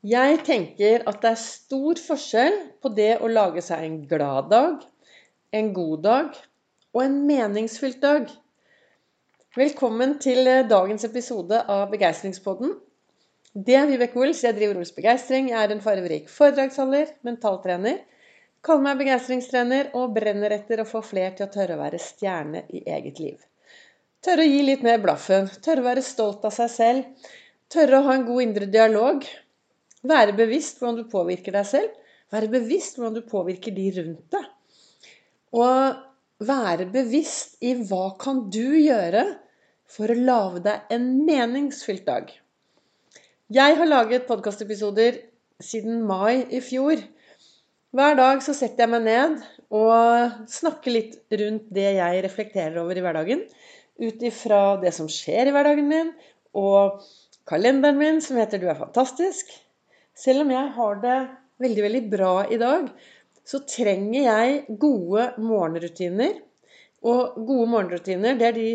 Jeg tenker at det er stor forskjell på det å lage seg en glad dag, en god dag og en meningsfylt dag. Velkommen til eh, dagens episode av Begeistringspodden. Det er Vibeke Ols. Jeg driver Ols Begeistring. Jeg er en farverik foredragsholder, mentaltrener. Kaller meg begeistringstrener og brenner etter å få fler til å tørre å være stjerne i eget liv. Tørre å gi litt mer blaffen. Tørre å være stolt av seg selv. Tørre å ha en god indre dialog. Være bevisst hvordan du påvirker deg selv. Være bevisst hvordan du påvirker de rundt deg. Og være bevisst i hva kan du gjøre for å lage deg en meningsfylt dag. Jeg har laget podkastepisoder siden mai i fjor. Hver dag så setter jeg meg ned og snakker litt rundt det jeg reflekterer over i hverdagen. Ut ifra det som skjer i hverdagen min, og kalenderen min som heter 'Du er fantastisk'. Selv om jeg har det veldig, veldig bra i dag, så trenger jeg gode morgenrutiner. Og gode morgenrutiner, det er de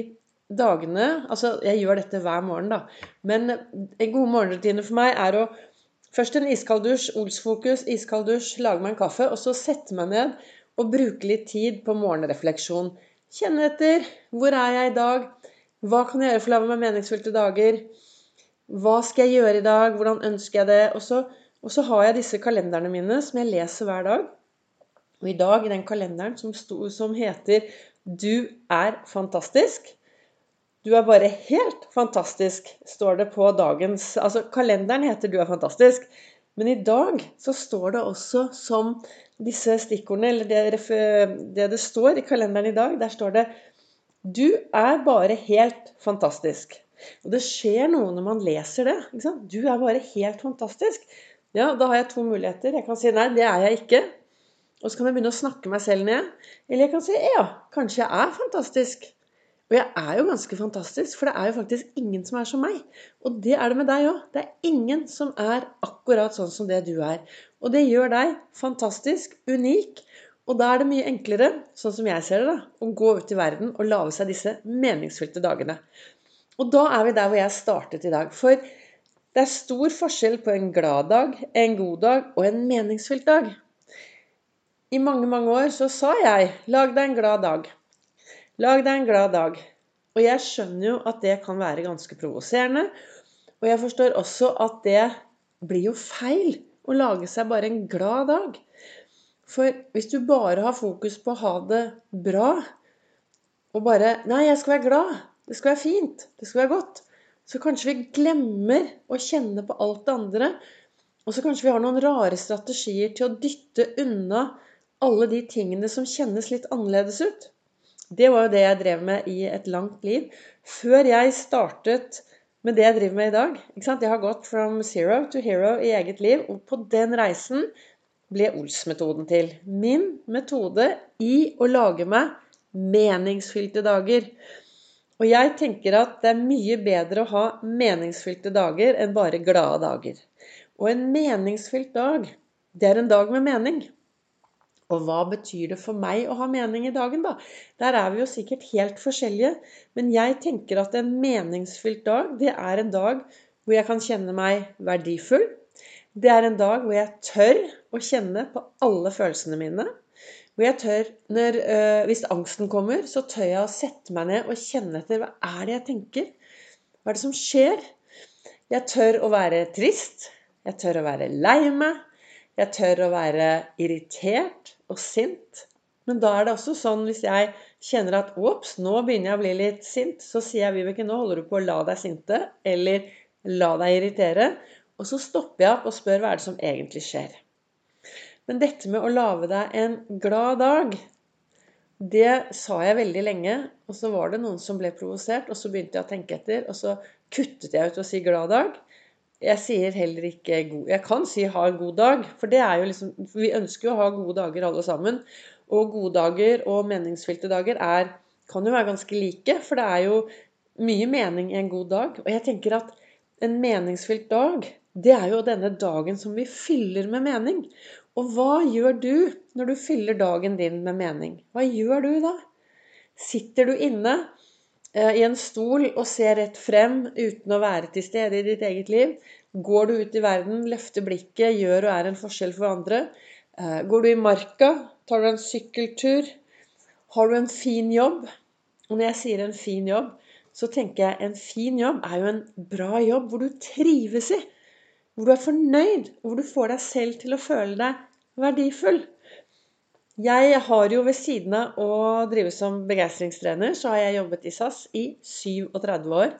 dagene Altså, jeg gjør dette hver morgen, da. Men en god morgenrutine for meg er å Først en iskald dusj, Ols-fokus, iskald dusj, lage meg en kaffe, og så sette meg ned og bruke litt tid på morgenrefleksjon. Kjenne etter. Hvor er jeg i dag? Hva kan jeg gjøre for å lage meg meningsfylte dager? Hva skal jeg gjøre i dag? Hvordan ønsker jeg det? Og så, og så har jeg disse kalenderne mine som jeg leser hver dag. Og i dag i den kalenderen som, sto, som heter 'Du er fantastisk'. Du er bare helt fantastisk, står det på dagens Altså, kalenderen heter 'Du er fantastisk'. Men i dag så står det også som disse stikkordene, eller det, det det står i kalenderen i dag, der står det 'Du er bare helt fantastisk'. Og det skjer noe når man leser det. Du er bare helt fantastisk. Ja, da har jeg to muligheter. Jeg kan si nei, det er jeg ikke. Og så kan jeg begynne å snakke meg selv ned. Eller jeg kan si ja, kanskje jeg er fantastisk. Og jeg er jo ganske fantastisk, for det er jo faktisk ingen som er som meg. Og det er det med deg òg. Det er ingen som er akkurat sånn som det du er. Og det gjør deg fantastisk, unik. Og da er det mye enklere, sånn som jeg ser det, da, å gå ut i verden og lage seg disse meningsfylte dagene. Og da er vi der hvor jeg startet i dag. For det er stor forskjell på en glad dag, en god dag og en meningsfylt dag. I mange, mange år så sa jeg 'lag deg en glad dag'. Lag deg en glad dag. Og jeg skjønner jo at det kan være ganske provoserende. Og jeg forstår også at det blir jo feil å lage seg bare en glad dag. For hvis du bare har fokus på å ha det bra, og bare 'Nei, jeg skal være glad', det skal være fint. Det skal være godt. Så kanskje vi glemmer å kjenne på alt det andre. Og så kanskje vi har noen rare strategier til å dytte unna alle de tingene som kjennes litt annerledes ut. Det var jo det jeg drev med i et langt liv. Før jeg startet med det jeg driver med i dag. Jeg har gått from zero to hero i eget liv. Og på den reisen ble Ols-metoden til. Min metode i å lage meg meningsfylte dager. Og jeg tenker at det er mye bedre å ha meningsfylte dager enn bare glade dager. Og en meningsfylt dag, det er en dag med mening. Og hva betyr det for meg å ha mening i dagen, da? Der er vi jo sikkert helt forskjellige. Men jeg tenker at en meningsfylt dag, det er en dag hvor jeg kan kjenne meg verdifull. Det er en dag hvor jeg tør å kjenne på alle følelsene mine. Hvor jeg tør, når, øh, Hvis angsten kommer, så tør jeg å sette meg ned og kjenne etter hva er det jeg tenker. Hva er det som skjer? Jeg tør å være trist. Jeg tør å være lei meg. Jeg tør å være irritert og sint. Men da er det også sånn hvis jeg kjenner at ops, nå begynner jeg å bli litt sint, så sier jeg Vibeke, nå holder du på å la deg sinte, eller la deg irritere. Og så stopper jeg opp og spør hva er det som egentlig skjer. Men dette med å lage deg en glad dag, det sa jeg veldig lenge. Og så var det noen som ble provosert, og så begynte jeg å tenke etter. Og så kuttet jeg ut å si 'glad dag'. Jeg sier heller ikke god Jeg kan si 'ha en god dag', for det er jo liksom Vi ønsker jo å ha gode dager alle sammen. Og gode dager og meningsfylte dager er, kan jo være ganske like, for det er jo mye mening i en god dag. Og jeg tenker at en meningsfylt dag, det er jo denne dagen som vi fyller med mening. Og hva gjør du når du fyller dagen din med mening? Hva gjør du da? Sitter du inne eh, i en stol og ser rett frem uten å være til stede i ditt eget liv? Går du ut i verden, løfter blikket, gjør og er en forskjell for andre? Eh, går du i marka? Tar du en sykkeltur? Har du en fin jobb? Og når jeg sier en fin jobb, så tenker jeg en fin jobb er jo en bra jobb hvor du trives i. Hvor du er fornøyd, hvor du får deg selv til å føle deg verdifull. Jeg har jo ved siden av å drive som begeistringstrener, så har jeg jobbet i SAS i 37 år.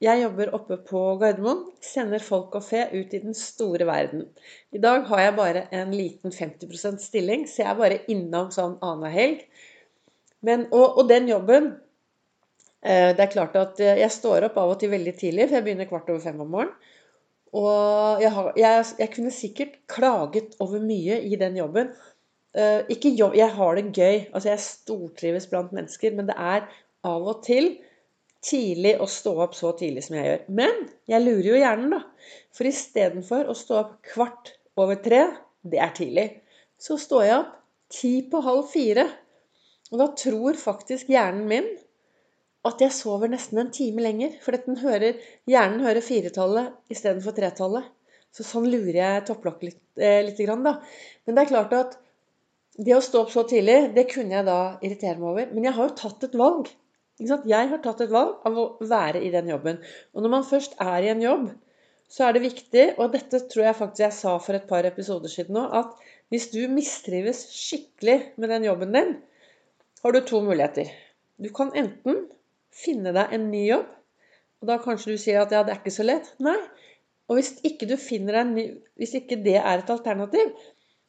Jeg jobber oppe på Gardermoen, sender folk og fe ut i den store verden. I dag har jeg bare en liten 50% stilling, så jeg er bare innom sånn annenhver helg. Men, og, og, den jobben eh, Det er klart at jeg står opp av og til veldig tidlig, for jeg begynner kvart over fem om morgenen. Og jeg, har, jeg, jeg kunne sikkert klaget over mye i den jobben. Uh, ikke jobb, Jeg har det gøy. altså Jeg stortrives blant mennesker. Men det er av og til tidlig å stå opp så tidlig som jeg gjør. Men jeg lurer jo hjernen, da. For istedenfor å stå opp kvart over tre, det er tidlig, så står jeg opp ti på halv fire. Og da tror faktisk hjernen min at jeg sover nesten en time lenger. For hører, hjernen hører firetallet istedenfor tretallet. Så sånn lurer jeg topplokket litt, eh, litt grann, da. Men det er klart at det å stå opp så tidlig, det kunne jeg da irritere meg over. Men jeg har jo tatt et valg. Jeg har tatt et valg av å være i den jobben. Og når man først er i en jobb, så er det viktig, og dette tror jeg faktisk jeg sa for et par episoder siden nå, at hvis du mistrives skikkelig med den jobben din, har du to muligheter. Du kan enten finne deg en ny jobb, og da kanskje du sier at ja, det er ikke så lett. Nei. Og hvis ikke, du deg en ny, hvis ikke det er et alternativ,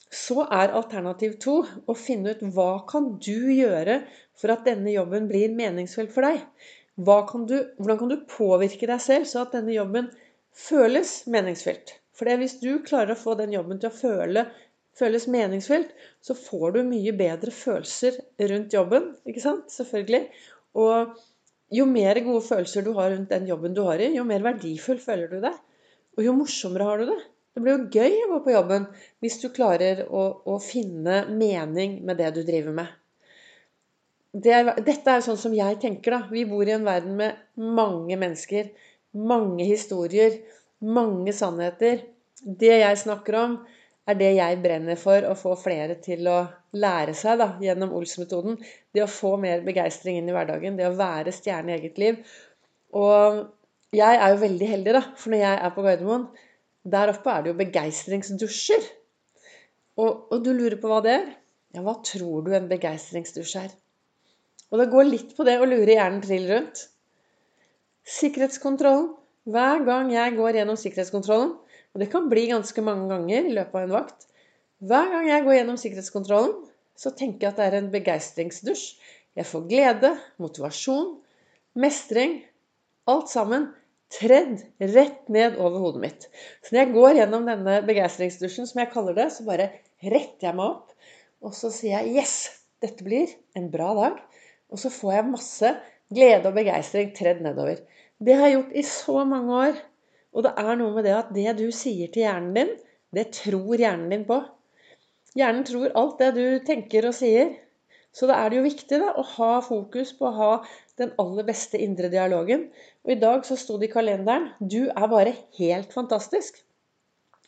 så er alternativ to å finne ut hva kan du gjøre for at denne jobben blir meningsfull for deg. Kan du, hvordan kan du påvirke deg selv så at denne jobben føles meningsfylt? For hvis du klarer å få den jobben til å føle, føles meningsfylt, så får du mye bedre følelser rundt jobben. ikke sant? Selvfølgelig. Og jo mer gode følelser du har rundt den jobben du har i, jo mer verdifull føler du deg. Og jo morsommere har du det. Det blir jo gøy å gå på jobben hvis du klarer å, å finne mening med det du driver med. Det er, dette er sånn som jeg tenker, da. Vi bor i en verden med mange mennesker. Mange historier. Mange sannheter. Det jeg snakker om, er det jeg brenner for å få flere til å lære seg da, gjennom Ols-metoden. Det å få mer begeistring inn i hverdagen. Det å være stjerne i eget liv. Og jeg er jo veldig heldig, da, for når jeg er på Gardermoen, der oppe er det jo begeistringsdusjer. Og, og, du lurer på hva det er? Ja, hva tror du en begeistringsdusj er? Og det går litt på det å lure hjernen trill rundt. Sikkerhetskontrollen. Hver gang jeg går gjennom sikkerhetskontrollen, og det kan bli ganske mange ganger i løpet av en vakt Hver gang jeg går gjennom sikkerhetskontrollen, så tenker jeg at det er en begeistringsdusj. Jeg får glede, motivasjon, mestring. Alt sammen tredd rett ned over hodet mitt. Så når jeg går gjennom denne begeistringsdusjen, som jeg kaller det, så bare retter jeg meg opp. Og så sier jeg 'yes, dette blir en bra dag'. Og så får jeg masse glede og begeistring tredd nedover. Det har jeg gjort i så mange år. Og det er noe med det at det du sier til hjernen din, det tror hjernen din på. Hjernen tror alt det du tenker og sier. Så da er det jo viktig da, å ha fokus på å ha den aller beste indre dialogen. Og i dag så sto det i kalenderen 'Du er bare helt fantastisk'.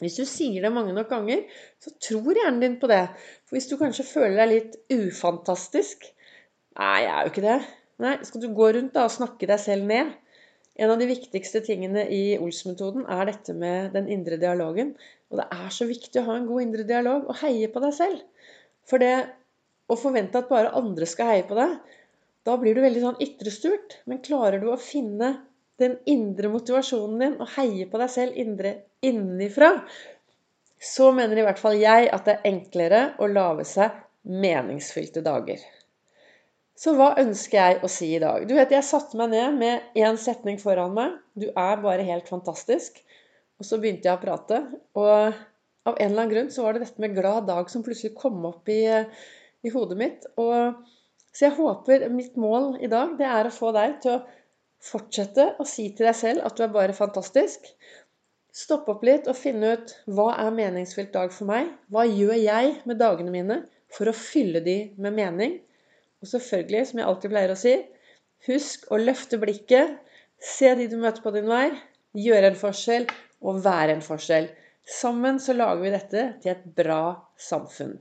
Hvis du sier det mange nok ganger, så tror hjernen din på det. For hvis du kanskje føler deg litt ufantastisk Nei, jeg er jo ikke det. Nei, Skal du gå rundt da og snakke deg selv ned? En av de viktigste tingene i Ols-metoden er dette med den indre dialogen. Og det er så viktig å ha en god indre dialog og heie på deg selv. For det å forvente at bare andre skal heie på deg, da blir du veldig sånn ytrestyrt. Men klarer du å finne den indre motivasjonen din og heie på deg selv indre, innenfra, så mener i hvert fall jeg at det er enklere å lage seg meningsfylte dager. Så hva ønsker jeg å si i dag? Du vet, Jeg satte meg ned med én setning foran meg. Du er bare helt fantastisk. Og så begynte jeg å prate. Og av en eller annen grunn så var det dette med glad dag som plutselig kom opp i, i hodet mitt. Og så jeg håper mitt mål i dag det er å få deg til å fortsette å si til deg selv at du er bare fantastisk. Stoppe opp litt og finne ut hva er meningsfylt dag for meg? Hva gjør jeg med dagene mine for å fylle de med mening? Og selvfølgelig, som jeg alltid pleier å si, husk å løfte blikket. Se de du møter på din vei. Gjøre en forskjell. og være en forskjell. Sammen så lager vi dette til et bra samfunn.